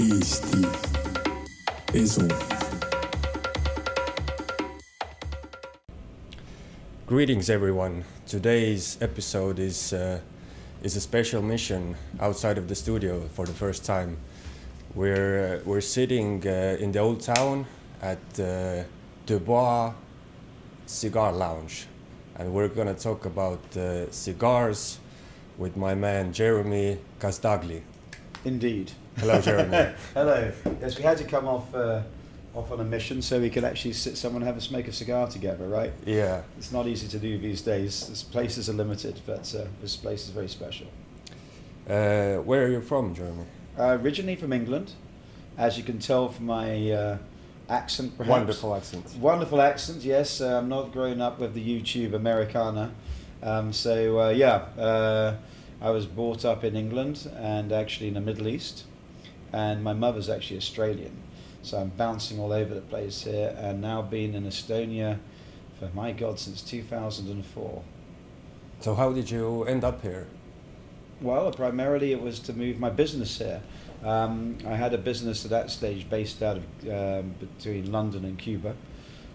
Eesti Esu. Greetings, everyone. Today's episode is uh, is a special mission outside of the studio for the first time. We're uh, we're sitting uh, in the old town at uh, Dubois Cigar Lounge, and we're gonna talk about uh, cigars with my man Jeremy Casdagli. Indeed. Hello, Jeremy. Hello. Yes, we had to come off uh, off on a mission so we could actually sit somewhere and have a smoke a cigar together, right? yeah. It's not easy to do these days. This places are limited, but uh, this place is very special. Uh, where are you from, Jeremy? Uh, originally from England, as you can tell from my uh, accent, perhaps. Wonderful accent. Wonderful accent, yes. Uh, I'm not growing up with the YouTube Americana. Um, so, uh, yeah, uh, I was brought up in England and actually in the Middle East. And my mother's actually Australian. So I'm bouncing all over the place here and now been in Estonia for, my God, since 2004. So how did you end up here? Well, primarily it was to move my business here. Um, I had a business at that stage based out of um, between London and Cuba,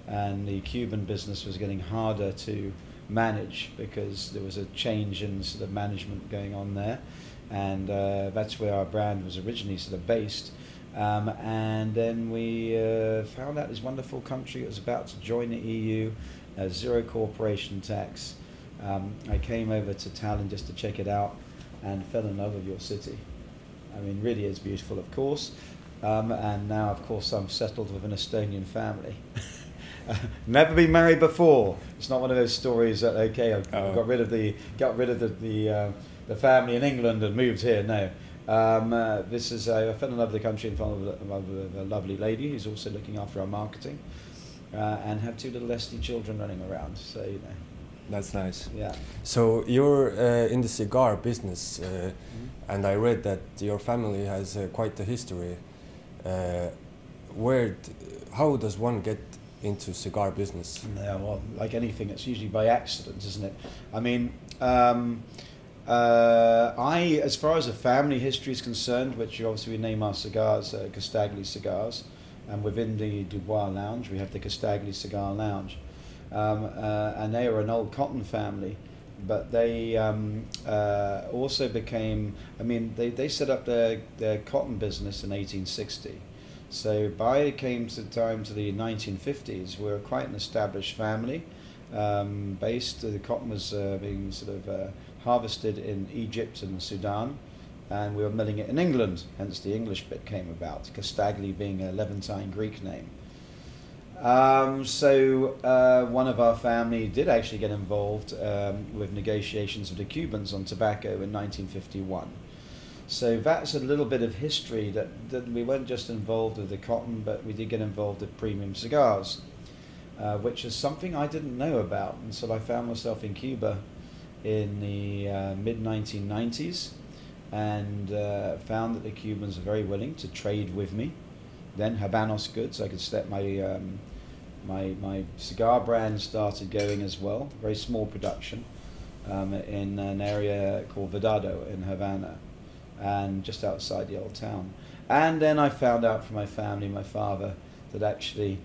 and the Cuban business was getting harder to manage because there was a change in sort of management going on there, and uh, that's where our brand was originally sort of based. Um, and then we uh, found out this wonderful country that was about to join the EU, uh, zero corporation tax. Um, I came over to Tallinn just to check it out and fell in love with your city. I mean, really is beautiful, of course. Um, and now, of course, I'm settled with an Estonian family. Never been married before. It's not one of those stories that okay, I Oh. got rid of the got rid of the the, uh, the family in England and moved here. No, um, uh, this is uh, I fell in love with the country and fell in love with a lovely lady who's also looking after our marketing, uh, and have two little Esty children running around. So you know, That's nice. yeah. So you're uh, in the cigar business, uh, and I read that your family has uh, quite a history. Uh, where, d- how does one get into cigar business? Yeah, well, like anything, it's usually by accident, isn't it? I mean, um, uh, I, as far as the family history is concerned, which obviously we name our cigars uh, Casdagli cigars, and within the Dubois Lounge, we have the Casdagli Cigar Lounge. Um, uh, and they are an old cotton family, but they um, uh, also became, I mean, they, they set up their, their cotton business in 1860. So by came to time to the 1950s, we were quite an established family. Um, based, the cotton was uh, being sort of uh, harvested in Egypt and Sudan, and we were milling it in England. Hence the English bit came about. Casdagli being a Levantine Greek name. Um, so uh, one of our family did actually get involved um, with negotiations with the Cubans on tobacco in 1951. So that's a little bit of history that, that we weren't just involved with the cotton, but we did get involved with premium cigars, uh, which is something I didn't know about until I found myself in Cuba in the uh, mid 1990s and uh, found that the Cubans were very willing to trade with me. Then Habanos goods, I could step my um, my my cigar brand started going as well. Very small production um, in an area called Vedado in Havana, and just outside the old town. And then I found out from my family, my father, that actually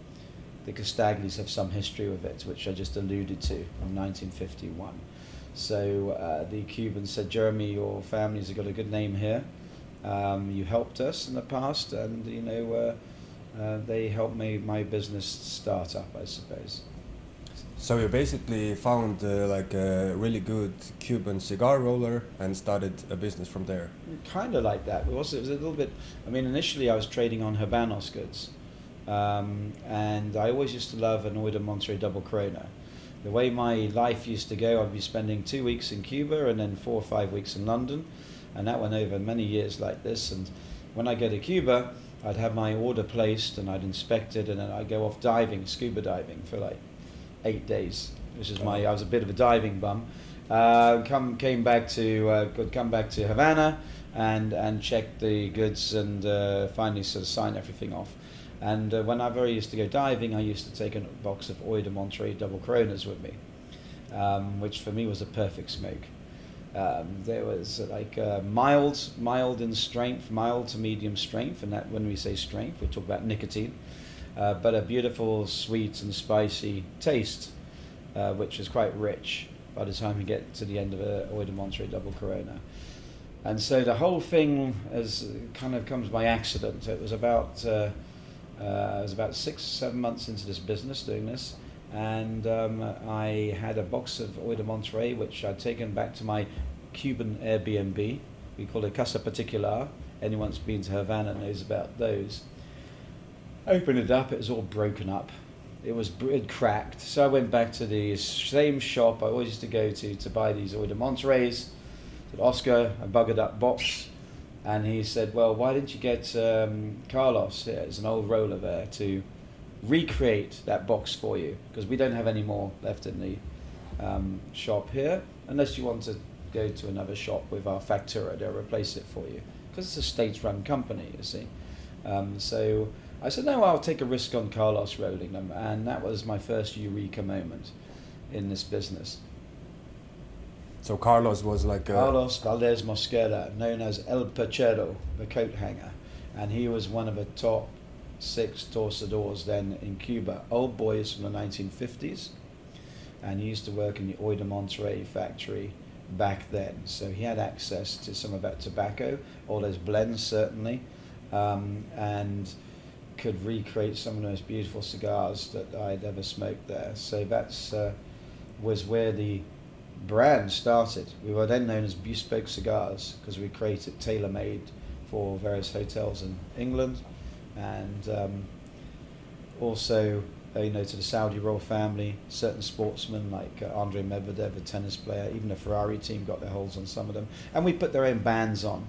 the Casdaglis have some history with it, which I just alluded to in 1951. So uh, the Cubans said, Jeremy, your family's got a good name here. Um, you helped us in the past, and you know uh, uh, they helped me my business start up, I suppose. So you basically found uh, like a really good Cuban cigar roller and started a business from there. Kind of like that. It was, it was a little bit. I mean, initially I was trading on Habanos goods, um, and I always used to love an Hoyo de Monterrey Double Corona. The way my life used to go, I'd be spending two weeks in Cuba and then four or five weeks in London, and that went over many years like this. And when I go to Cuba, I'd have my order placed and I'd inspect it, and then I'd go off diving, scuba diving for like eight days, which is my. I was a bit of a diving bum. Uh, come came back to uh, come back to Havana and and check the goods and uh, finally sort of sign everything off. And uh, whenever I used to go diving, I used to take a box of Hoyo de Monterrey double Coronas with me, um, which for me was a perfect smoke. Um, there was uh, like uh, mild, mild in strength, mild to medium strength, and that when we say strength, we talk about nicotine, uh, but a beautiful, sweet and spicy taste, uh, which is quite rich by the time you get to the end of a Hoyo de Monterrey double Corona. And so the whole thing has kind of comes by accident. It was about uh, uh, I was about six, seven months into this business doing this, and um, I had a box of Hoyo de Monterrey, which I'd taken back to my Cuban Airbnb. We call it Casa Particular. Anyone that's been to Havana knows about those. Opened it up, it was all broken up. It was it cracked. So I went back to the same shop I always used to go to to buy these Hoyo de Monterreys. Said, Oscar, I buggered up box. And he said, well, why didn't you get um, Carlos, it's an old roller there, to recreate that box for you? Because we don't have any more left in the um, shop here, unless you want to go to another shop with our Factura, they'll replace it for you. Because it's a state-run company, you see. Um, so I said, no, I'll take a risk on Carlos rolling them. And that was my first eureka moment in this business. So Carlos was like a, Carlos Valdez Mosquera, known as El Perchero, the coat hanger, and he was one of the top six torcedores then in Cuba. Old boys from the 1950s, and he used to work in the Hoyo de Monterrey factory back then. So he had access to some of that tobacco, all those blends certainly, um, and could recreate some of the most beautiful cigars that I'd ever smoked there. So that's uh, was where the brand started. We were then known as Bespoke Cigars because we created tailor-made for various hotels in England, and um, also you know to the Saudi royal family. Certain sportsmen like uh, Andre Medvedev, a tennis player, even the Ferrari team got their holds on some of them, and we put their own bands on.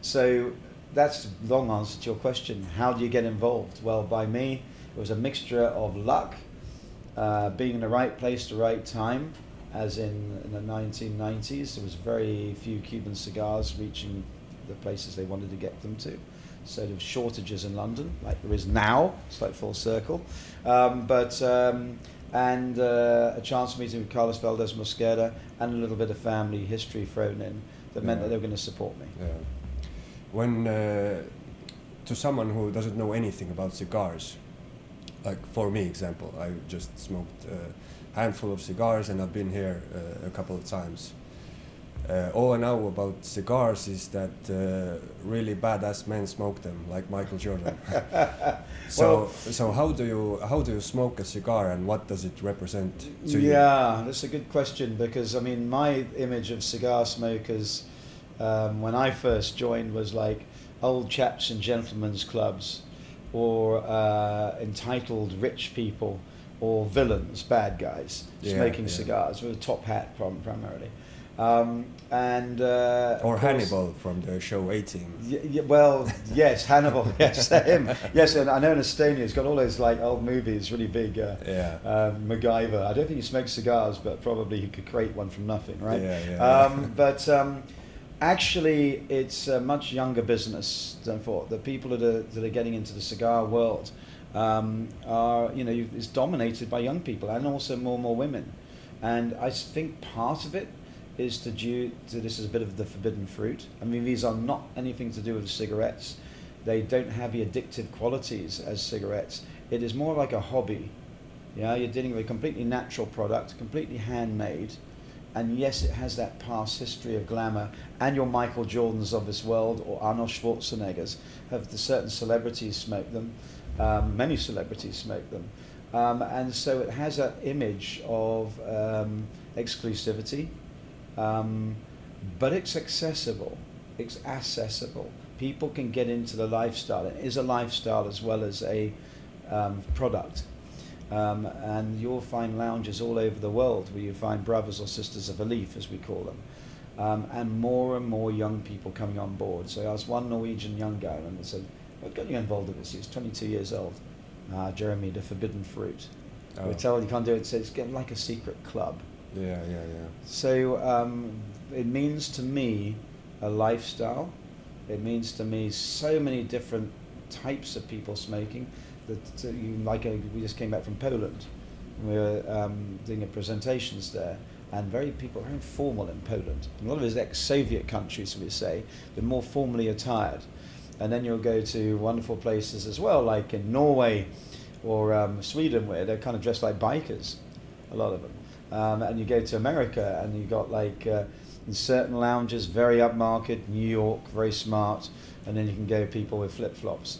So that's the long answer to your question. How do you get involved? Well, by me, it was a mixture of luck, uh, being in the right place, at the right time as in, in the 1990s, there was very few Cuban cigars reaching the places they wanted to get them to. So there were shortages in London, like there is now. It's like full circle. Um, but um, and uh, a chance of meeting with Carlos Valdez Mosquera and a little bit of family history thrown in that meant Yeah. that they were going to support me. yeah. When uh, to someone who doesn't know anything about cigars, like for me example, I just smoked a handful of cigars and I've been here uh, a couple of times. Uh, all I know about cigars is that uh, really badass men smoke them, like Michael Jordan. so, Well- so how do you how do you smoke a cigar, and what does it represent to you? yeah, that's a good question because I mean, my image of cigar smokers um, when I first joined was like old chaps and gentlemen's clubs, or uh, entitled rich people, or villains, bad guys Yeah, smoking yeah. cigars with a top hat prim- primarily, um, and uh, Or course- Hannibal from the show A Team. Y- y- well, yes, Hannibal. Yes, him. Yes, and I know in Estonia he's got all those like old movies, really big. Uh, Yeah. um, MacGyver. I don't think he smokes cigars, but probably he could create one from nothing, right? Yeah, yeah, Um, but um, actually, it's a much younger business than for the people that are that are getting into the cigar world. Um, are you know it's dominated by young people and also more and more women, and I think part of it is to due to this is a bit of the forbidden fruit. I mean, these are not anything to do with cigarettes. They don't have the addictive qualities as cigarettes. It is more like a hobby. Yeah, you're dealing with a completely natural product, completely handmade, and yes, it has that past history of glamour. And your Michael Jordans of this world or Arnold Schwarzeneggers have the certain celebrities smoke them. Um, many celebrities smoke them, um, and so it has an image of um, exclusivity, um, but it's accessible. It's accessible. People can get into the lifestyle. It is a lifestyle as well as a um, product. Um, and you'll find lounges all over the world where you find brothers or sisters of a leaf, as we call them, um, and more and more young people coming on board. So I was one Norwegian young guy, and I said, "What got you involved in this?" He was 22 years old. Uh, Jeremy, the forbidden fruit. Oh. We tell you can't do it. So it's getting like a secret club. Yeah, yeah, yeah. So um, it means to me a lifestyle. It means to me so many different types of people smoking. That you like, uh, we just came back from Poland. And We were um, doing a presentations there. and very people very informal in Poland. A lot of it is ex-Soviet countries, we say, they're more formally attired. And then you'll go to wonderful places as well, like in Norway or um, Sweden, where they're kind of dressed like bikers, a lot of them. Um, and you go to America, and you got like uh, in certain lounges, very upmarket, New York, very smart, and then you can go people with flip flops,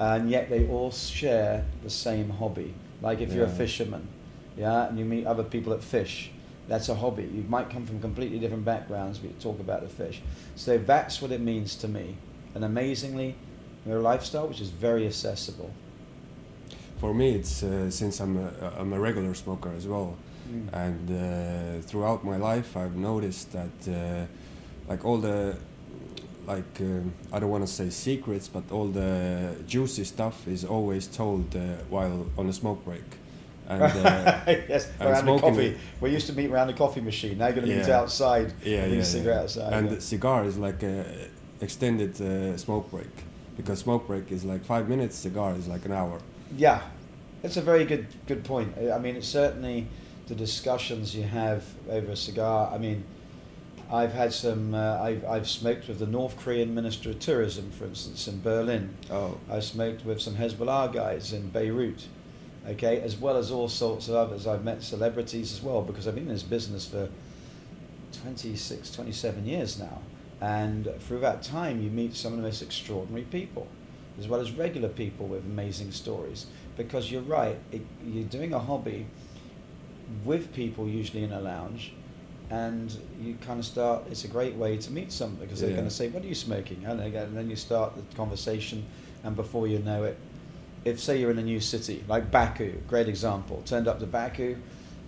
and yet they all share the same hobby. Like if you're a fisherman, yeah, and you meet other people that fish, that's a hobby. You might come from completely different backgrounds, but you talk about the fish. So that's what it means to me. And amazingly, a lifestyle which is very accessible. For me, it's uh, since I'm a, I'm a regular smoker as well, and uh, throughout my life, I've noticed that uh, like all the like um I don't want to say secrets, but all the juicy stuff is always told uh, while on a smoke break. And uh, yes, I'm around the coffee. We used to meet around the coffee machine. Now you're going to meet Yeah. outside. yeah, yeah, a cigarette yeah. outside. and yeah. the cigar is like a extended uh, smoke break because smoke break is like five minutes, cigar is like an hour. Yeah, it's a very good good point. I I mean, it's certainly the discussions you have over a cigar. I mean, I've had some. Uh, I've I've smoked with the North Korean Minister of Tourism, for instance, in Berlin. Oh, I smoked with some Hezbollah guys in Beirut. Okay, as well as all sorts of others. I've met celebrities as well because I've been in this business for 26, 27 years now. And through that time, you meet some of the most extraordinary people, as well as regular people with amazing stories. Because you're right, it, you're doing a hobby with people, usually in a lounge, and you kind of start. It's a great way to meet someone because they're Yeah. going to say, "What are you smoking?" And then and then you start the conversation, and before you know it, if say you're in a new city like Baku, great example. Turned up to Baku,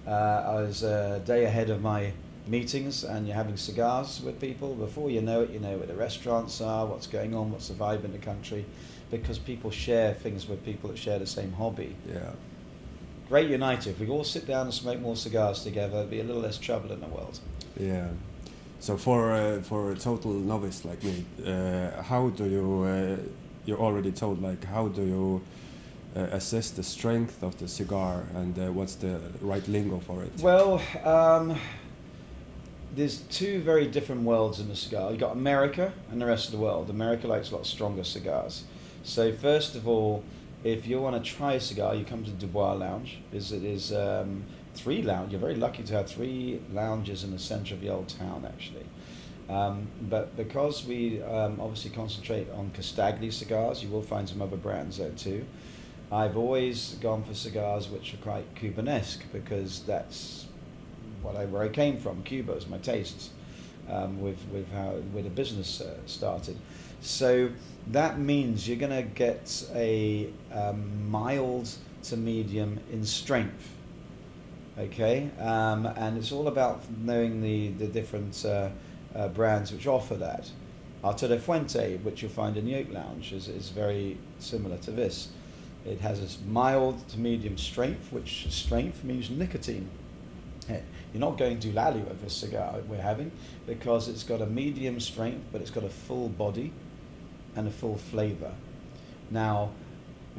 uh, I was a day ahead of my meetings, and you're having cigars with people. Before you know it, you know where the restaurants are, what's going on, what's the vibe in the country, because people share things with people that share the same hobby. yeah. Great uniter. If we all sit down and smoke more cigars together, there'd be a little less trouble in the world. Yeah. So for uh, for a total novice like me, uh, how do you? Uh, you're already told like how do you uh, assess the strength of the cigar and uh, what's the right lingo for it? Well, um, there's two very different worlds in the cigar. You've got America and the rest of the world. America likes a lot stronger cigars. So first of all, if you want to try a cigar, you come to Dubois Lounge. Is it is um, three lounge. You're very lucky to have three lounges in the center of the old town, actually. Um, but because we um, obviously concentrate on Casdagli cigars, you will find some other brands there too. I've always gone for cigars which are quite Cubanesque because that's what I, where I came from. Cuba is my tastes um, with with how where the business uh, started. So that means you're going to get a um, mild to medium in strength. Okay, um, and it's all about knowing the the different uh, uh, brands which offer that. De Fuente, which you'll find in the Oak Lounge, is, is very similar to this. It has this mild to medium strength, which strength means nicotine. Eh, You're not going to lally with this cigar we're having because it's got a medium strength, but it's got a full body and a full flavor. Now,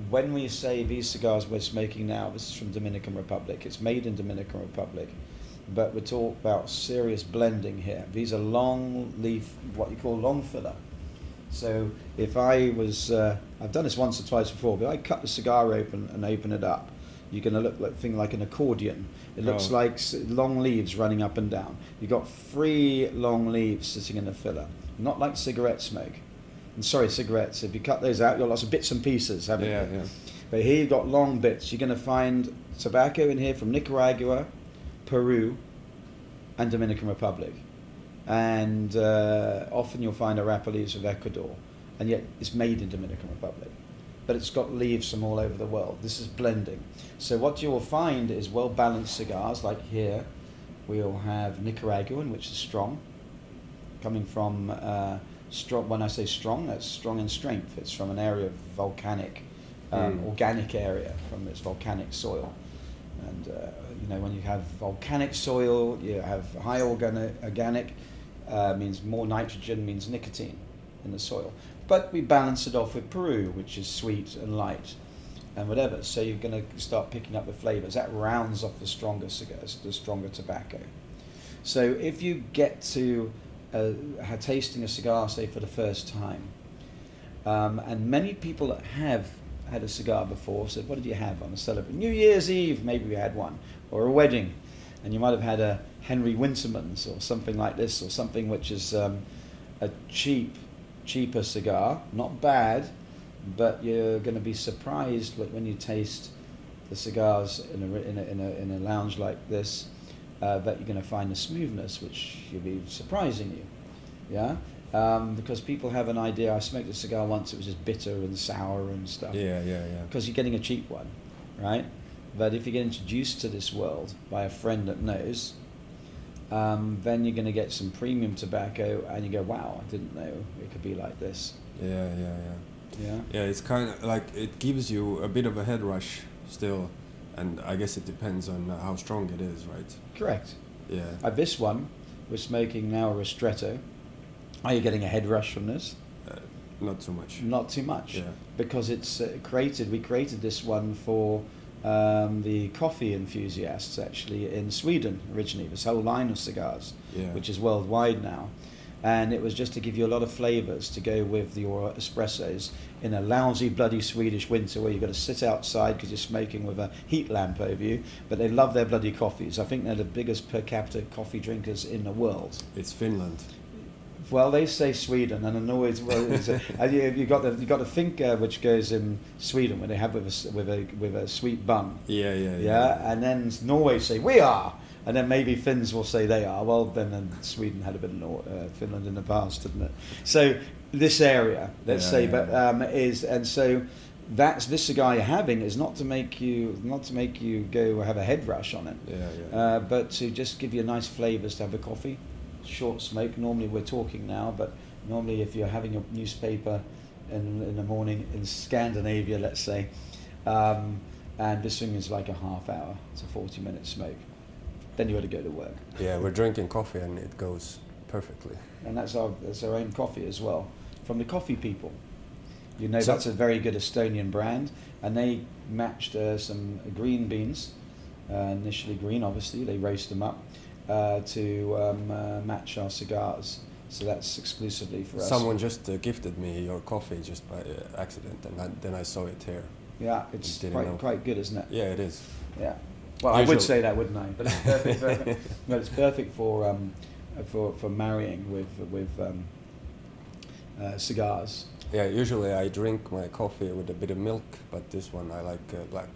when we say these cigars we're smoking now, this is from Dominican Republic. It's made in Dominican Republic, but we're talking about serious blending here. These are long leaf, what you call long filler. So if I was, uh, I've done this once or twice before, but I cut the cigar open and open it up. You're going to look like thing like an accordion. It looks Oh. like long leaves running up and down. You've got three long leaves sitting in the filler, not like cigarette smoke. And sorry, cigarettes. If you cut those out, you've got lots of bits and pieces, haven't Yeah, you? yeah. But here you've got long bits. You're going to find tobacco in here from Nicaragua, Peru, and Dominican Republic. And uh, often you'll find Arapa leaves of Ecuador. And yet it's made in Dominican Republic. But it's got leaves from all over the world. This is blending. So what you will find is well balanced cigars, like here. We'll have Nicaraguan, which is strong, coming from uh, strong. When I say strong, that's strong in strength. It's from an area of volcanic, um, Mm. organic area from its volcanic soil. And uh, you know, when you have volcanic soil, you have high organic. Organic uh, means more nitrogen, means nicotine in the soil. But we balance it off with Peru, which is sweet and light, and whatever. So you're going to start picking up the flavors. That rounds off the stronger cigars, the stronger tobacco. So if you get to uh, tasting a cigar, say for the first time, um, and many people that have had a cigar before said, "What did you have on a celebration? New Year's Eve? Maybe we had one, or a wedding, and you might have had a Henri Wintermans or something like this, or something which is um, a cheap, cheaper cigar, not bad, but you're going to be surprised when you taste the cigars in a, in a, in a, in a lounge like this uh, that you're going to find a smoothness which you'll be surprising you. Yeah? Um, because people have an idea. I smoked a cigar once, it was just bitter and sour and stuff. Yeah, yeah, yeah. Because you're getting a cheap one, right? But if you get introduced to this world by a friend that knows, um, then you're going to get some premium tobacco and you go, wow, I didn't know it could be like this. Yeah, yeah, yeah. Yeah? Yeah, it's kind of like it gives you a bit of a head rush still, and I guess it depends on how strong it is, right? Correct. Yeah. Uh, this one, we're smoking now a Ristretto. Are you getting a head rush from this? Uh, not too much. Not too much. Yeah. Because it's uh, created, we created this one for um, the coffee enthusiasts actually in Sweden originally, this whole line of cigars, Yeah. which is worldwide now. And it was just to give you a lot of flavours to go with your espressos in a lousy, bloody Swedish winter where you've got to sit outside because you're smoking with a heat lamp over you. But they love their bloody coffees. I think they're the biggest per capita coffee drinkers in the world. It's Finland. Well, they say Sweden, and I know it's well. It's uh, a, you, you got the you got the fika which goes in Sweden when they have with a with a with a sweet bun. Yeah, yeah, yeah. Yeah, and then Norway say we are, and then maybe Finns will say they are. Well, then, then Sweden had a bit of uh, Finland in the past, didn't it? So this area, let's Yeah, say, yeah, but um, is and so that's this cigar you're having is not to make you not to make you go have a head rush on it, Yeah, yeah. uh, but to just give you nice flavors to have a coffee. Short smoke. Normally we're talking now, but normally if you're having a newspaper in, in the morning in Scandinavia, let's say, um, and this thing is like a half hour. It's a 40 minute smoke. Then you got to go to work, yeah, we're drinking coffee and it goes perfectly. and that's our that's our own coffee as well from the coffee people. You know So- that's a very good Estonian brand, and they matched uh, some green beans, uh, initially green, obviously they roast them up uh, to um, uh, match our cigars. So that's exclusively for us. Someone just uh, gifted me your coffee just by uh, accident, and I, then I saw it here. Yeah, it's quite know. quite good, isn't it? Yeah, it is. Yeah. Well, I would say that, wouldn't I? But it's perfect. for, but it's perfect for um, for for marrying with with um, uh, cigars. Yeah, usually I drink my coffee with a bit of milk, but this one I like uh, black.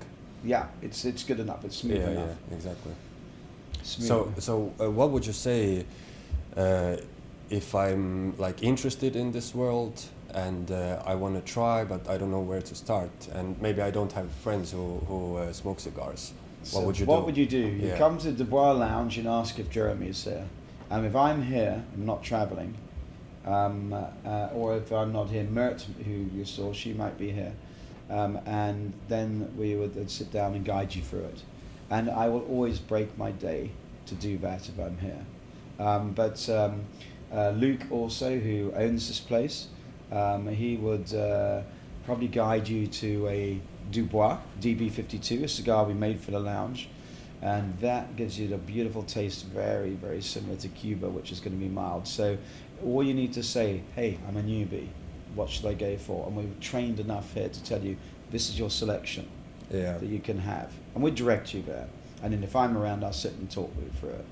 Yeah, it's it's good enough. It's smooth yeah, enough. yeah, exactly. Smooth. So, so uh, what would you say uh, if I'm like interested in this world and uh, I want to try, but I don't know where to start, and maybe I don't have friends who who uh, smoke cigars. What would you what do? would you do? You Yeah. come to Dubois Lounge and ask if Jeremy is here. And if I'm here, I'm not travelling, um, uh, or if I'm not here, Mert, who you saw, she might be here. Um, and then we would sit down and guide you through it. And I will always break my day to do that if I'm here. Um, but um, uh, Luke also, who owns this place, um, he would uh, probably guide you to a Dubois DB52, a cigar we made for the lounge. And that gives you the beautiful taste, very, very similar to Cuba, which is going to be mild. So all you need to say, hey, I'm a newbie. What should I go for? And we've trained enough here to tell you this is your selection Yeah. that you can have. And we direct you there. And then if I'm around, I'll sit and talk with you through it.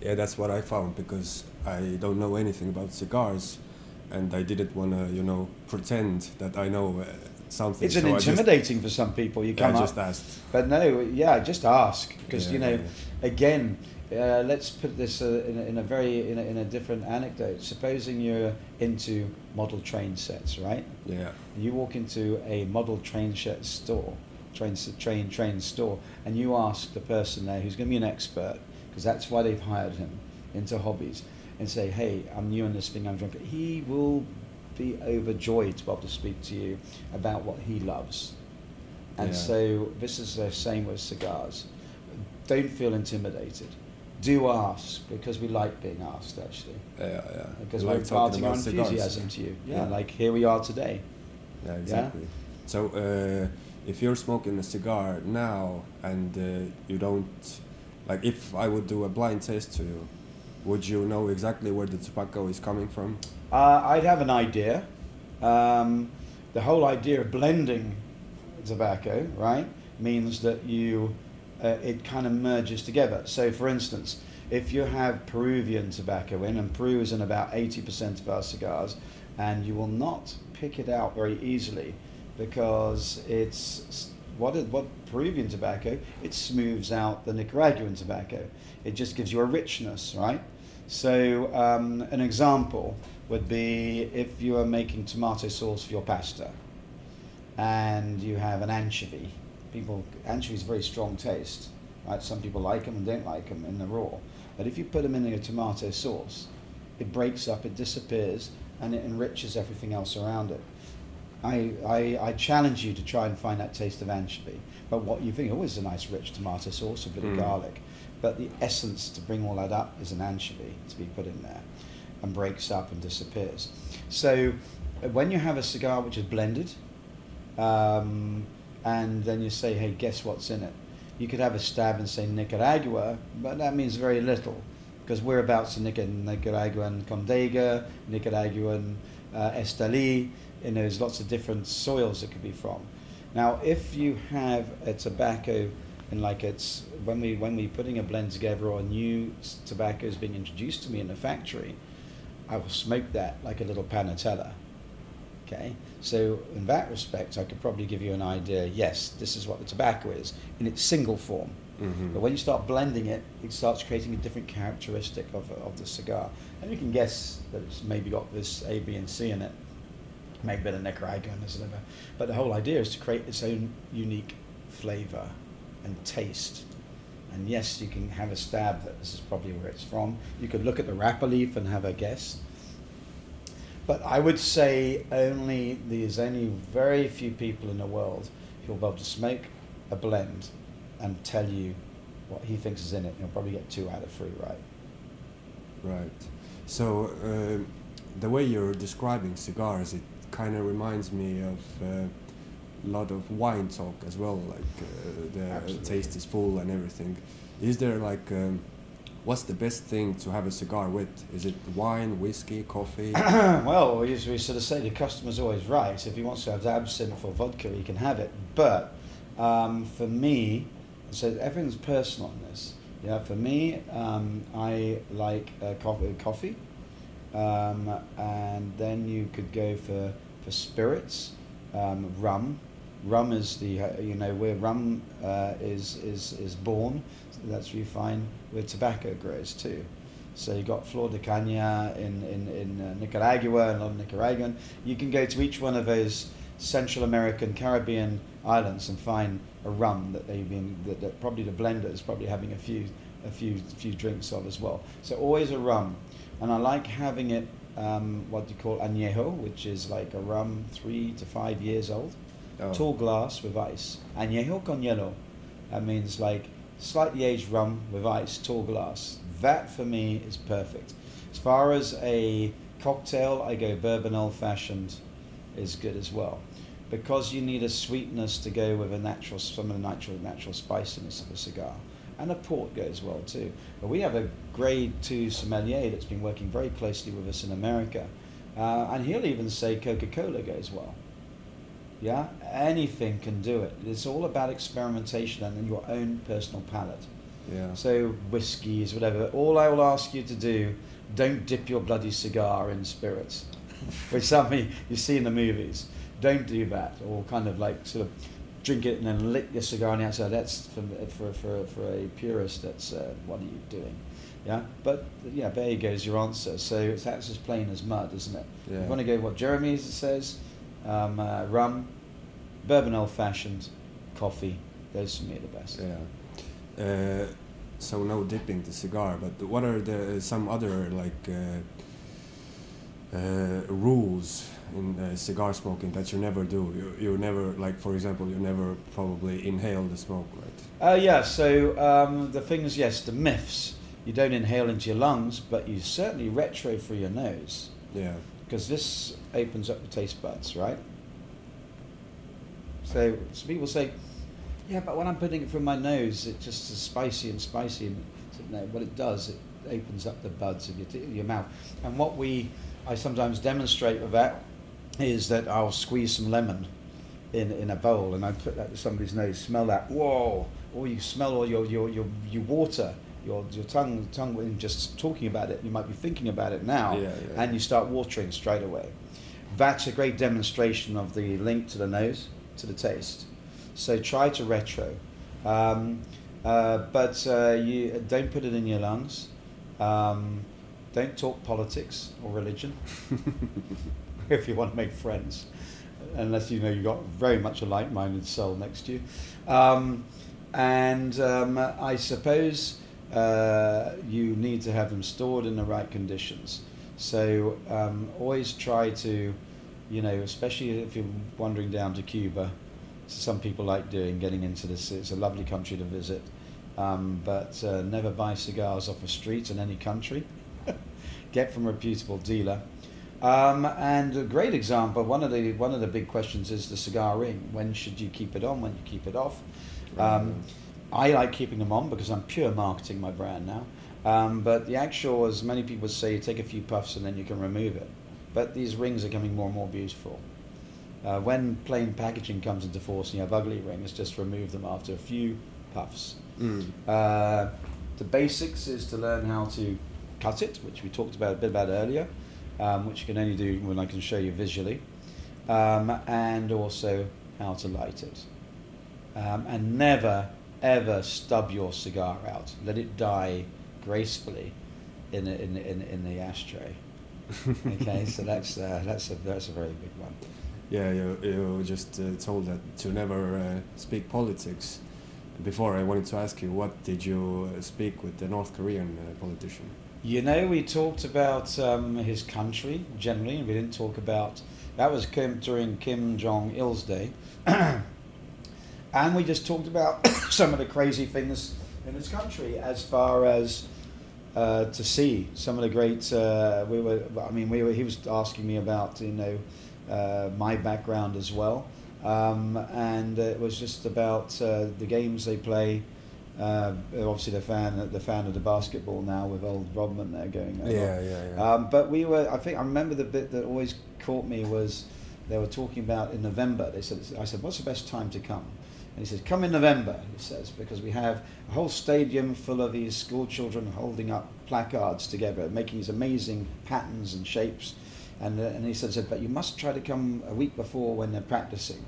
Yeah, that's what I found because I don't know anything about cigars, and I didn't want to, you know, pretend that I know uh, something. It's an so I just- intimidating for some people. You I come up, just asked. but no, yeah, just ask because Yeah, you know, yeah. again, uh, let's put this uh, in, a, in a very in a, in a different anecdote. Supposing you're into model train sets, right? Yeah. You walk into a model train set store, train train train store, and you ask the person there who's going to be an expert, because that's why they've hired him into hobbies, and say, "Hey, I'm new in this thing. I'm drunk." He will be overjoyed to be able to speak to you about what he loves. And Yeah. so this is the same with cigars. Don't feel intimidated. Do ask because we like being asked actually. Yeah, yeah. Because You we're like imparting our about cigars. enthusiasm to you. Yeah, Yeah. like here we are today. Yeah, exactly. So, uh, if you're smoking a cigar now and uh, you don't, like, if I would do a blind taste to you, would you know exactly where the tobacco is coming from? Uh, I'd have an idea. Um, the whole idea of blending tobacco, right, means that you uh, it kind of merges together. So, for instance, if you have Peruvian tobacco in, and Peru is in about 80% of our cigars, and you will not pick it out very easily because it's what what Peruvian tobacco it smooths out the Nicaraguan tobacco. It just gives you a richness, right? So um, an example would be if you are making tomato sauce for your pasta, and you have an anchovy. People anchovies very strong taste, right? Some people like them and don't like them in the raw. But if you put them in a tomato sauce, it breaks up, it disappears, and it enriches everything else around it. I, I, I challenge you to try and find that taste of anchovy. But what you think, oh, is a nice rich tomato sauce, a bit Mm. of garlic. But the essence to bring all that up is an anchovy to be put in there and breaks up and disappears. So uh, when you have a cigar which is blended, um, and then you say, hey, guess what's in it? You could have a stab and say Nicaragua, but that means very little because whereabouts in Nica- Nicaraguan Condega, Nicaraguan uh, Esteli, and there's lots of different soils it could be from. Now, if you have a tobacco and like it's when we when we're putting a blend together or a new tobacco is being introduced to me in the factory, I will smoke that like a little panatella. Okay, so in that respect, I could probably give you an idea. Yes, this is what the tobacco is in its single form. Mhm. But when you start blending it, it starts creating a different characteristic of, of the cigar. And you can guess that it's maybe got this A, B, and C in it. Maybe a bit of Nicaraguan or whatever. But the whole idea is to create its own unique flavor and taste. And yes, you can have a stab that this is probably where it's from. You could look at the wrapper leaf and have a guess. But I would say only there's only very few people in the world who will be able to smoke a blend and tell you what he thinks is in it. You'll probably get two out of three right. Right. So uh, the way you're describing cigars, it kind of reminds me of uh, lot of wine talk as well. Like uh, the Absolutely. taste is full and everything. Is there like um, what's the best thing to have a cigar with? Is it wine, whiskey, coffee? well, we, we sort of say the customer's always right. If he wants to have absinthe or vodka, he can have it. But um, for me, so everyone's personal on this. Yeah, for me, um, I like uh, coffee, coffee, um, and then you could go for for spirits, um, rum. Rum is the uh, you know where rum uh, is is is born. That's where you find where tobacco grows too. So you got Flor de Caña in in in uh, Nicaragua and on Nicaraguan. You can go to each one of those Central American, Caribbean islands and find a rum that they've been that, that probably the blender is probably having a few a few few drinks of as well. So always a rum, and I like having it um, what do you call añejo, which is like a rum three to five years old, Oh. tall glass with ice. And añejo con hielo, that means like slightly aged rum with ice, tall glass. That for me is perfect. As far as a cocktail, I go bourbon old fashioned is good as well. Because you need a sweetness to go with a natural some of the natural natural spiciness of a cigar. And a port goes well too. But we have a grade two sommelier that's been working very closely with us in America. Uh, and he'll even say Coca Cola goes well. Yeah, anything can do it. It's all about experimentation and your own personal palate. Yeah. So whiskies, whatever. All I will ask you to do, don't dip your bloody cigar in spirits, which something you see in the movies. Don't do that, or kind of like sort of drink it and then lick your cigar on the outside. That's for for for, for a purist. That's uh, what are you doing? Yeah, but yeah, there you goes your answer. So it's that's as plain as mud, isn't it? Yeah. You want to go what Jeremy says, um, uh, rum, bourbon old fashioned, coffee. Those for me are the best. Yeah. Uh, so no dipping the cigar, but what are the some other like uh, uh, rules in uh, cigar smoking that you never do? You, you never like, for example, you never probably inhale the smoke, right? Uh, yeah, so um, the things, yes, the myths. You don't inhale into your lungs, but you certainly retro through your nose Yeah. Because this opens up the taste buds, right? So some people say, yeah, but when I'm putting it through my nose, it just is spicy and spicy. And said, no, what it does, it opens up the buds of your, t- your mouth. And what we, I sometimes demonstrate with that, is that I'll squeeze some lemon in, in a bowl and I put that to somebody's nose. Smell that, whoa! Or you smell all your, your, your, your water, your, your tongue, tongue, when just talking about it, you might be thinking about it now, Yeah, yeah. and you start watering straight away. That's a great demonstration of the link to the nose, to the taste. So try to retro. Um, uh, but uh, you don't put it in your lungs. Um, don't talk politics or religion if you want to make friends, unless you know you've got very much a like-minded soul next to you. Um, and um, I suppose uh, you need to have them stored in the right conditions. So um, always try to, you know, especially if you're wandering down to Cuba, some people like doing, getting into this. It's a lovely country to visit, um, but uh, never buy cigars off a street in any country. Get from a reputable dealer. Um, and a great example. One of the one of the big questions is the cigar ring. When should you keep it on? When you keep it off? Um, I like keeping them on because I'm pure marketing my brand now. Um, but the actual, as many people say, you take a few puffs and then you can remove it. But these rings are becoming more and more beautiful. Uh, when plain packaging comes into force and you have ugly rings, just remove them after a few puffs. Mm. Uh, the basics is to learn how to cut it, which we talked about a bit about earlier, um, which you can only do when I can show you visually, um, and also how to light it. Um, and never, ever stub your cigar out. Let it die gracefully in, the- in, the- in, the- in the ashtray. Okay, so that's, uh, that's, a, that's a very big one. Yeah, you, you were just uh, told that to never uh, speak politics. Before, I wanted to ask you, what did you uh, speak with the North Korean uh, politician? You know, we talked about um, his country generally, and we didn't talk about that was Kim, during Kim Jong Il's day, and we just talked about some of the crazy things in this country as far as uh, to see some of the great. Uh, we were, I mean, we were. He was asking me about you know uh, my background as well, um, and it was just about uh, the games they play. Uh, obviously, the fan, the fan of the basketball now with old Rodman there going. Yeah, yeah, yeah. Um, but we were. I think I remember the bit that always caught me was they were talking about in November. They said, I said, "What's the best time to come?" And he says, "Come in November." He says because we have a whole stadium full of these school children holding up placards together, making these amazing patterns and shapes. And, uh, and he said, but you must try to come a week before when they're practicing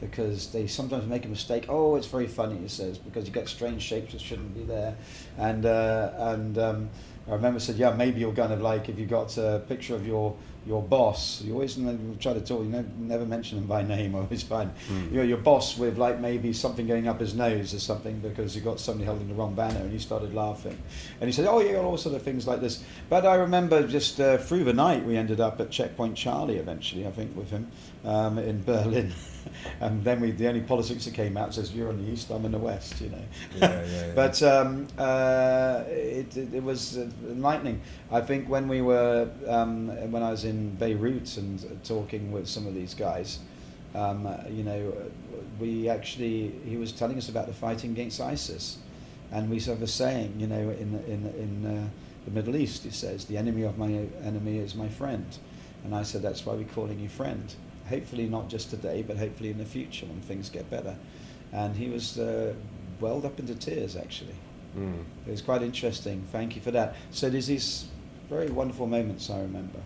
because they sometimes make a mistake. Oh, it's very funny, he says, because you get strange shapes that shouldn't be there. And uh, and um, I remember said, yeah, maybe you're kind of like if you got a picture of your your boss, you always try to talk, you never, never mention him by name, always fine. Mm. You know, your boss with like maybe something going up his nose or something because you got somebody holding the wrong banner and he started laughing. And he said, oh you yeah, all sort of things like this. But I remember just uh, through the night we ended up at Checkpoint Charlie eventually, I think, with him um, in Berlin. and then we, the only politics that came out says you're in the east, I'm in the west, you know. Yeah, yeah, yeah. but um, uh, it, it, it was uh, enlightening. I think when we were, um, when I was in Beirut and uh, talking with some of these guys, um, uh, you know, we actually, he was telling us about the fighting against ISIS. And we of were saying, you know, in, in, in uh, the Middle East, he says, the enemy of my enemy is my friend. And I said, that's why we're calling you friend. Hopefully not just today, but hopefully in the future when things get better. And he was uh, welled up into tears, actually. Mm. It was quite interesting. Thank you for that. So there's these very wonderful moments I remember.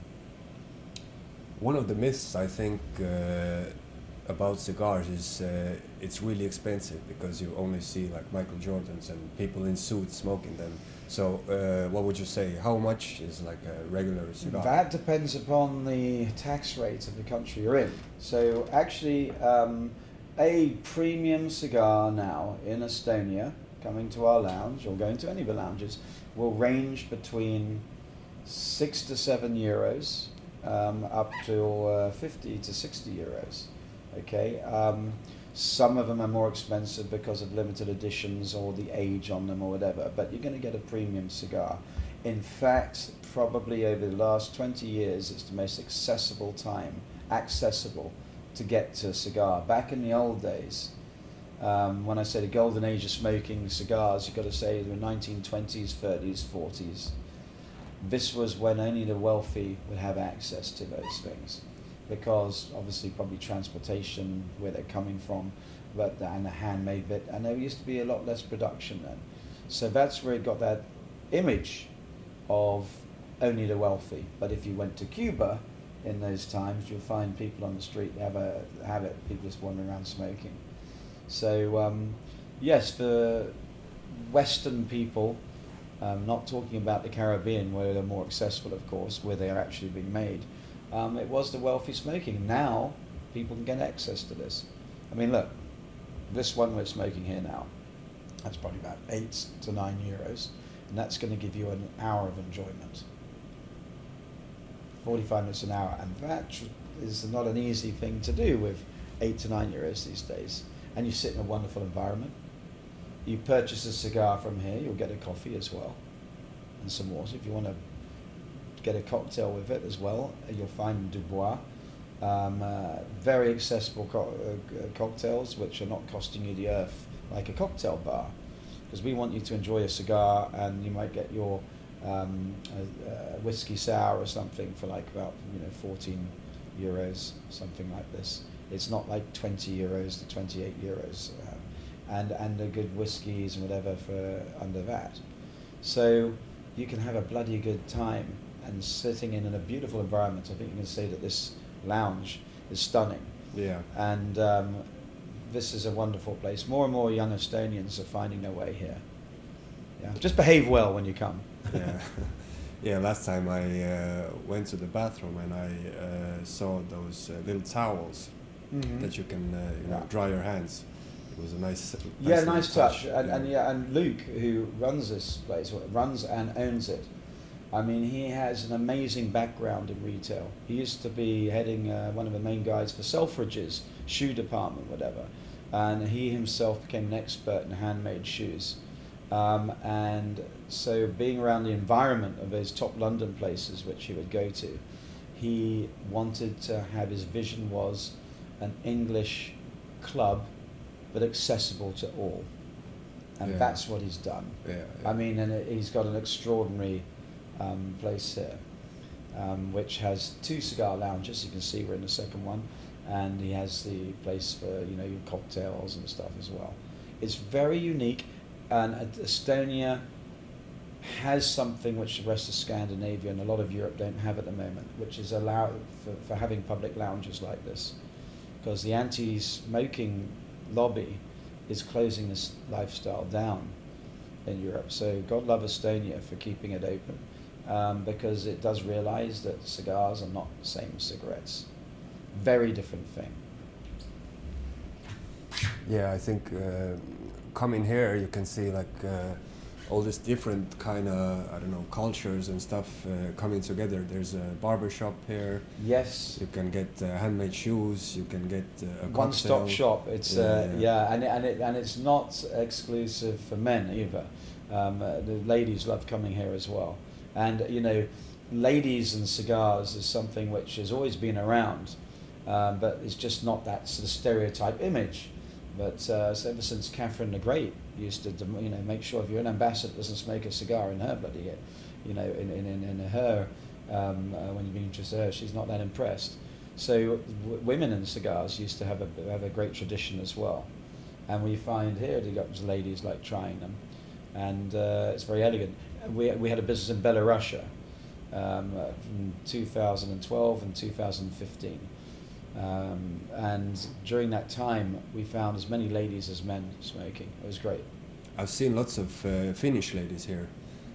One of the myths I think uh, about cigars is uh, it's really expensive because you only see like Michael Jordans and people in suits smoking them. So uh, what would you say? How much is like a regular cigar? That depends upon the tax rate of the country you're in. So actually, um, a premium cigar now in Estonia, coming to our lounge or going to any of the lounges, will range between six to seven euros, um, up to uh, fifty to sixty euros. Okay. Um, some of them are more expensive because of limited editions or the age on them or whatever, but you're going to get a premium cigar. In fact, probably over the last 20 years, it's the most accessible time, accessible to get to a cigar. Back in the old days, um, when I say the golden age of smoking cigars, you've got to say the 1920s, 30s, 40s, this was when only the wealthy would have access to those things, because obviously probably transportation where they're coming from, but and the handmade bit, and there used to be a lot less production then, so that's where it got that image of only the wealthy. But if you went to Cuba in those times, you'll find people on the street have a habit, people just wandering around smoking. So um, yes, for Western people, um, not talking about the Caribbean where they're more accessible, of course, where they are actually being made. Um, it was the wealthy smoking. Now people can get access to this. I mean, look, this one we're smoking here now, that's probably about eight to nine euros, and that's going to give you an hour of enjoyment. 45 minutes an hour, and that is not an easy thing to do with eight to nine euros these days. And you sit in a wonderful environment. You purchase a cigar from here, you'll get a coffee as well, and some water. If you want to get a cocktail with it as well, you'll find Dubois. Um, uh, very accessible co- uh, cocktails, which are not costing you the earth like a cocktail bar, because we want you to enjoy a cigar, and you might get your um, a, a whiskey sour or something for like about you know 14 euros, something like this. It's not like 20 euros to 28 euros, uh, and and the good whiskies and whatever for under that. So you can have a bloody good time and sitting in, in a beautiful environment. I think you can say that this lounge is stunning. Yeah. And um, this is a wonderful place. More and more young Estonians are finding their way here. Yeah. Just behave well when you come. yeah. Yeah, last time I uh, went to the bathroom and I uh, saw those uh, little towels Mhm. that you can uh, you know, dry your hands. It was a nice, Yeah, nice touch. And, yeah. and yeah, and Luke, who runs this place, runs and owns it. I mean, he has an amazing background in retail. He used to be heading uh, one of the main guys for Selfridges shoe department, whatever, and he himself became an expert in handmade shoes. Um, and so, being around the environment of those top London places which he would go to, he wanted to have his vision was an English club, but accessible to all. And Yeah. that's what he's done. yeah, I mean, and he's got an extraordinary um, place here, um, which has two cigar lounges. You can see we're in the second one, and he has the place for you know your cocktails and stuff as well. It's very unique, and Estonia has something which the rest of Scandinavia and a lot of Europe don't have at the moment, which is allow for, for having public lounges like this, because the anti-smoking lobby is closing this lifestyle down in Europe. So God love Estonia for keeping it open, um, because it does realise that cigars are not the same as cigarettes. Very different thing. Yeah, I think uh, coming here, you can see like uh, all these different kind of I don't know cultures and stuff uh, coming together. There's a barber shop here. Yes. You can get uh, handmade shoes. You can get uh, a One stop shop. It's Yeah, uh, yeah. yeah, and it, and it, and it's not exclusive for men either. Um, uh, the ladies love coming here as well, and you know, ladies and cigars is something which has always been around, um, but it's just not that sort of stereotype image. But uh, so ever since Catherine the Great used to, you know, make sure if you're an ambassador doesn't smoke a cigar in her bloody, you know, in in, in, in her um, uh, when you're being introduced to her, she's not that impressed. So w- women in cigars used to have a have a great tradition as well, and we find here got ladies like trying them, and uh, it's very elegant. We we had a business in Belarusia um, from 2012 and 2015. Um, and during that time, we found as many ladies as men smoking. It was great. I've seen lots of uh, Finnish ladies here,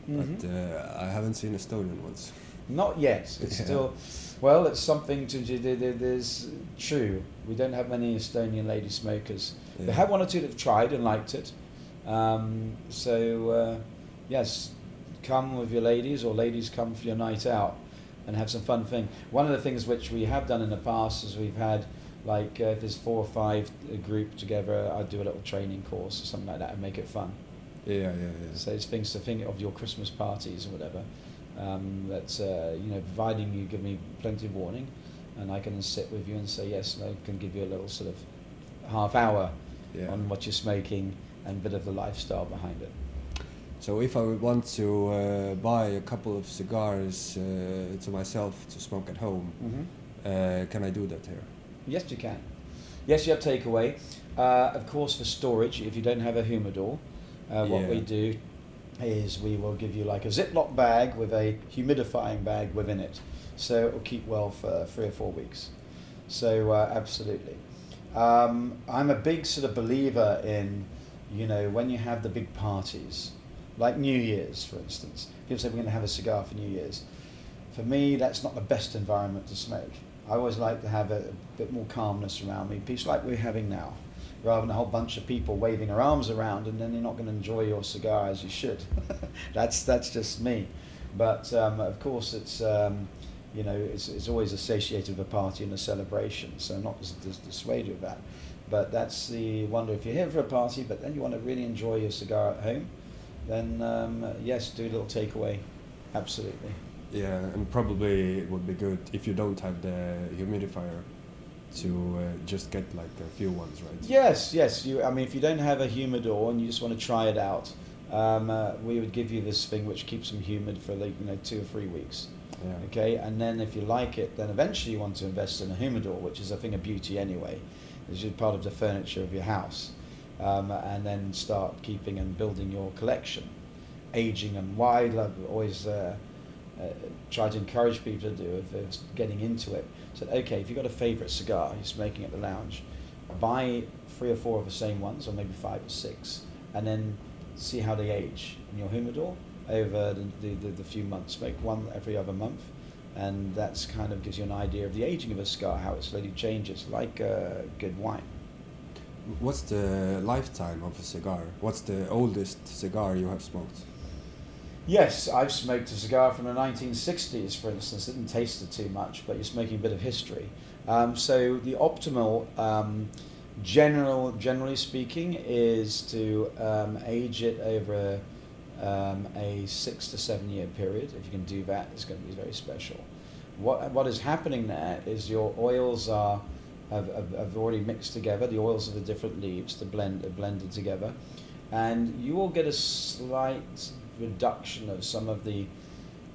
Mhm. but uh, I haven't seen Estonian ones. Not yet. It's Yeah. still, well, it's something to do. there- there- There's true. We don't have many Estonian lady smokers. Yeah. have one or two that have tried and liked it. Um, so uh, yes, come with your ladies, or ladies come for your night out, and have some fun thing. One of the things which we have done in the past is we've had like uh, if there's four or five a group together, I'd do a little training course or something like that and make it fun. Yeah, yeah, yeah. So it's things to think of your Christmas parties or whatever. Um, that's uh, you know, providing you give me plenty of warning, and I can sit with you and say yes, and I can give you a little sort of half hour yeah. on what you're smoking and a bit of the lifestyle behind it. So if I would want to uh, buy a couple of cigars uh, to myself to smoke at home, Mm-hmm. uh, can I do that here? Yes, you can. Yes, you have takeaway. Uh, of course, for storage, if you don't have a humidor, uh, what Yeah. we do is we will give you like a Ziploc bag with a humidifying bag within it. So it will keep well for three or four weeks. So, uh, absolutely. Um, I'm a big sort of believer in, you know, when you have the big parties, like New Year's, for instance. People say we're going to have a cigar for New Year's. For me, that's not the best environment to smoke. I always like to have a, a bit more calmness around me, peace like we're having now, rather than a whole bunch of people waving their arms around, and then you're not going to enjoy your cigar as you should. that's that's just me. But um, of course, it's um, you know it's, it's always associated with a party and a celebration, so I'm not dis- dis- dissuaded of that. But that's the wonder if you're here for a party, but then you want to really enjoy your cigar at home, then um, yes, do a little takeaway, absolutely. Yeah, and probably it would be good if you don't have the humidifier to uh, just get like a few ones, right? Yes, yes. You, I mean, if you don't have a humidor and you just want to try it out, um, uh, we would give you this thing which keeps them humid for like you know two or three weeks. Yeah. Okay, and then if you like it, then eventually you want to invest in a humidor, which is a thing of beauty anyway. It's just part of the furniture of your house, um, and then start keeping and building your collection, aging and why I love always uh, uh, try to encourage people to do if they're getting into it. So okay, if you've got a favourite cigar you're smoking at the lounge, buy three or four of the same ones, or maybe five or six, and then see how they age in your humidor over the, the, the, few months. Make one every other month, and that's kind of gives you an idea of the aging of a cigar, how it slowly changes, like uh, good wine. What's the lifetime of a cigar? What's the oldest cigar you have smoked? Yes, I've smoked a cigar from the 1960s, for instance. It didn't taste it too much, but you're smoking a bit of history. Um, so the optimal, um, general, generally speaking, is to um, age it over um, a six to seven year period. If you can do that, it's going to be very special. What what is happening there is your oils are have, have, have already mixed together. The oils of the different leaves, to blend are blended together, and you will get a slight reduction of some of the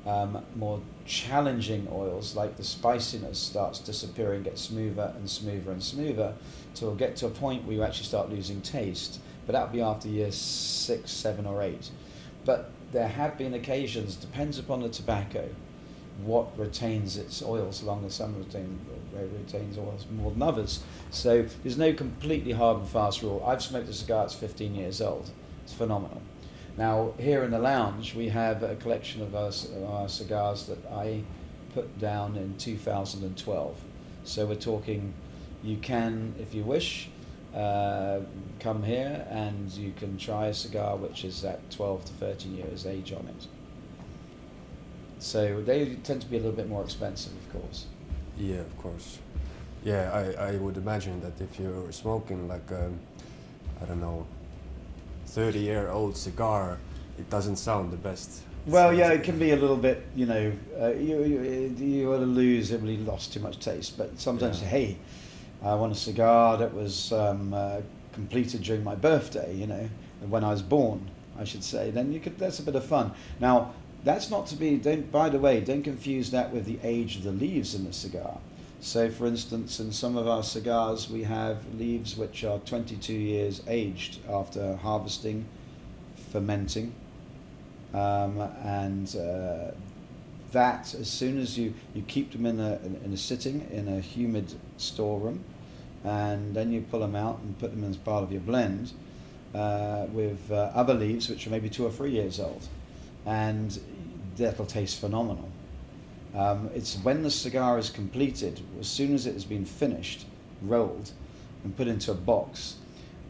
um, more challenging oils, like the spiciness starts disappearing, gets smoother and smoother and smoother, till get to a point where you actually start losing taste. But that'll be after year six, seven, or eight. But there have been occasions, depends upon the tobacco, what retains its oils longer. Some retain, retains oils more than others. So there's no completely hard and fast rule. I've smoked a cigar that's 15 years old. It's phenomenal. Now, here in the lounge, we have a collection of our, our cigars that I put down in 2012. So we're talking, you can, if you wish, uh, come here and you can try a cigar which is at 12 to 13 years age on it. So they tend to be a little bit more expensive, of course. Yeah, of course. Yeah, I, I would imagine that if you're smoking like um, I don't know, thirty year old cigar, it doesn't sound the best. Well, yeah, it can be a little bit, you know, uh, you, you, you want to lose, it really lost too much taste. But sometimes, Yeah. hey, I want a cigar that was um, uh, completed during my birthday, you know, when I was born, I should say. Then you could, that's a bit of fun. Now, that's not to be, don't, by the way, don't confuse that with the age of the leaves in the cigar. So, for instance, in some of our cigars, we have leaves which are 22 years aged after harvesting, fermenting, um, and uh, that as soon as you, you keep them in a, in, a sitting in a humid storeroom and then you pull them out and put them as part of your blend uh, with uh, other leaves which are maybe two or three years old and that'll taste phenomenal um, it's when the cigar is completed as soon as it has been finished rolled and put into a box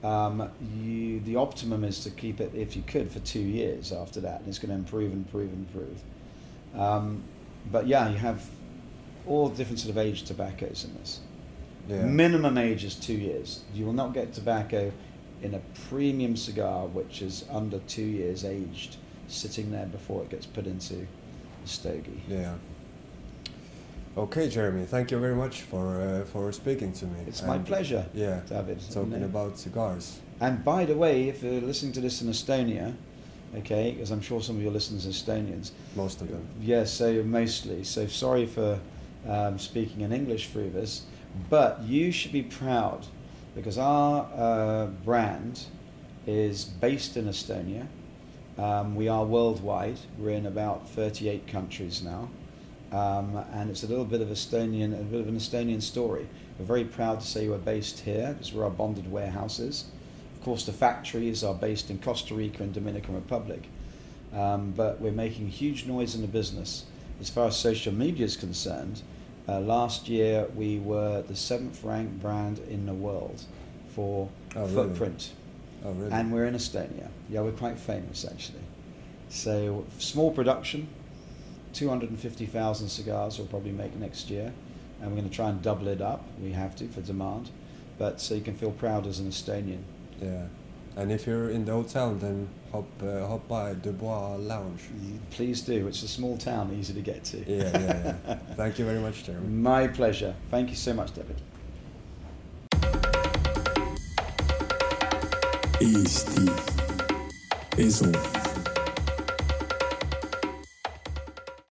um, you, the optimum is to keep it, if you could, for two years after that, and it's going to improve, and improve, and improve. Um, but yeah, you have all different sort of aged tobaccos in this. Yeah. Minimum age is two years. You will not get tobacco in a premium cigar which is under two years aged, sitting there before it gets put into the stogie. Yeah. Okay, Jeremy. Thank you very much for uh, for speaking to me. It's my pleasure, Yeah. David. Talking about cigars. And by the way, if you're listening to this in Estonia, okay? Because I'm sure some of your listeners are Estonians. Most of them. Yes, so mostly. So sorry for um, speaking in English through this, but you should be proud because our uh, brand is based in Estonia. Um, we are worldwide. We're in about 38 countries now. Um, and it's a little bit of Estonian, a bit of an Estonian story. We're very proud to say we're based here. This is where our bonded warehouse is. Of course, the factories are based in Costa Rica and Dominican Republic. Um, but we're making huge noise in the business. As far as social media is concerned, uh, last year we were the seventh ranked brand in the world for Oh, really? Oh, really? And we're in Estonia. Yeah, we're quite famous actually. So small production, 250,000 cigars we'll probably make next year, and we're going to try and double it up. We have to for demand, but so you can feel proud as an Estonian. yeah. And if you're in the hotel, then hop uh, hop by Dubois Lounge. Please do. It's a small town, easy to get to. Yeah, yeah, yeah. Thank you very much, Jeremy. My pleasure. Thank you so much, David. Eesti Esu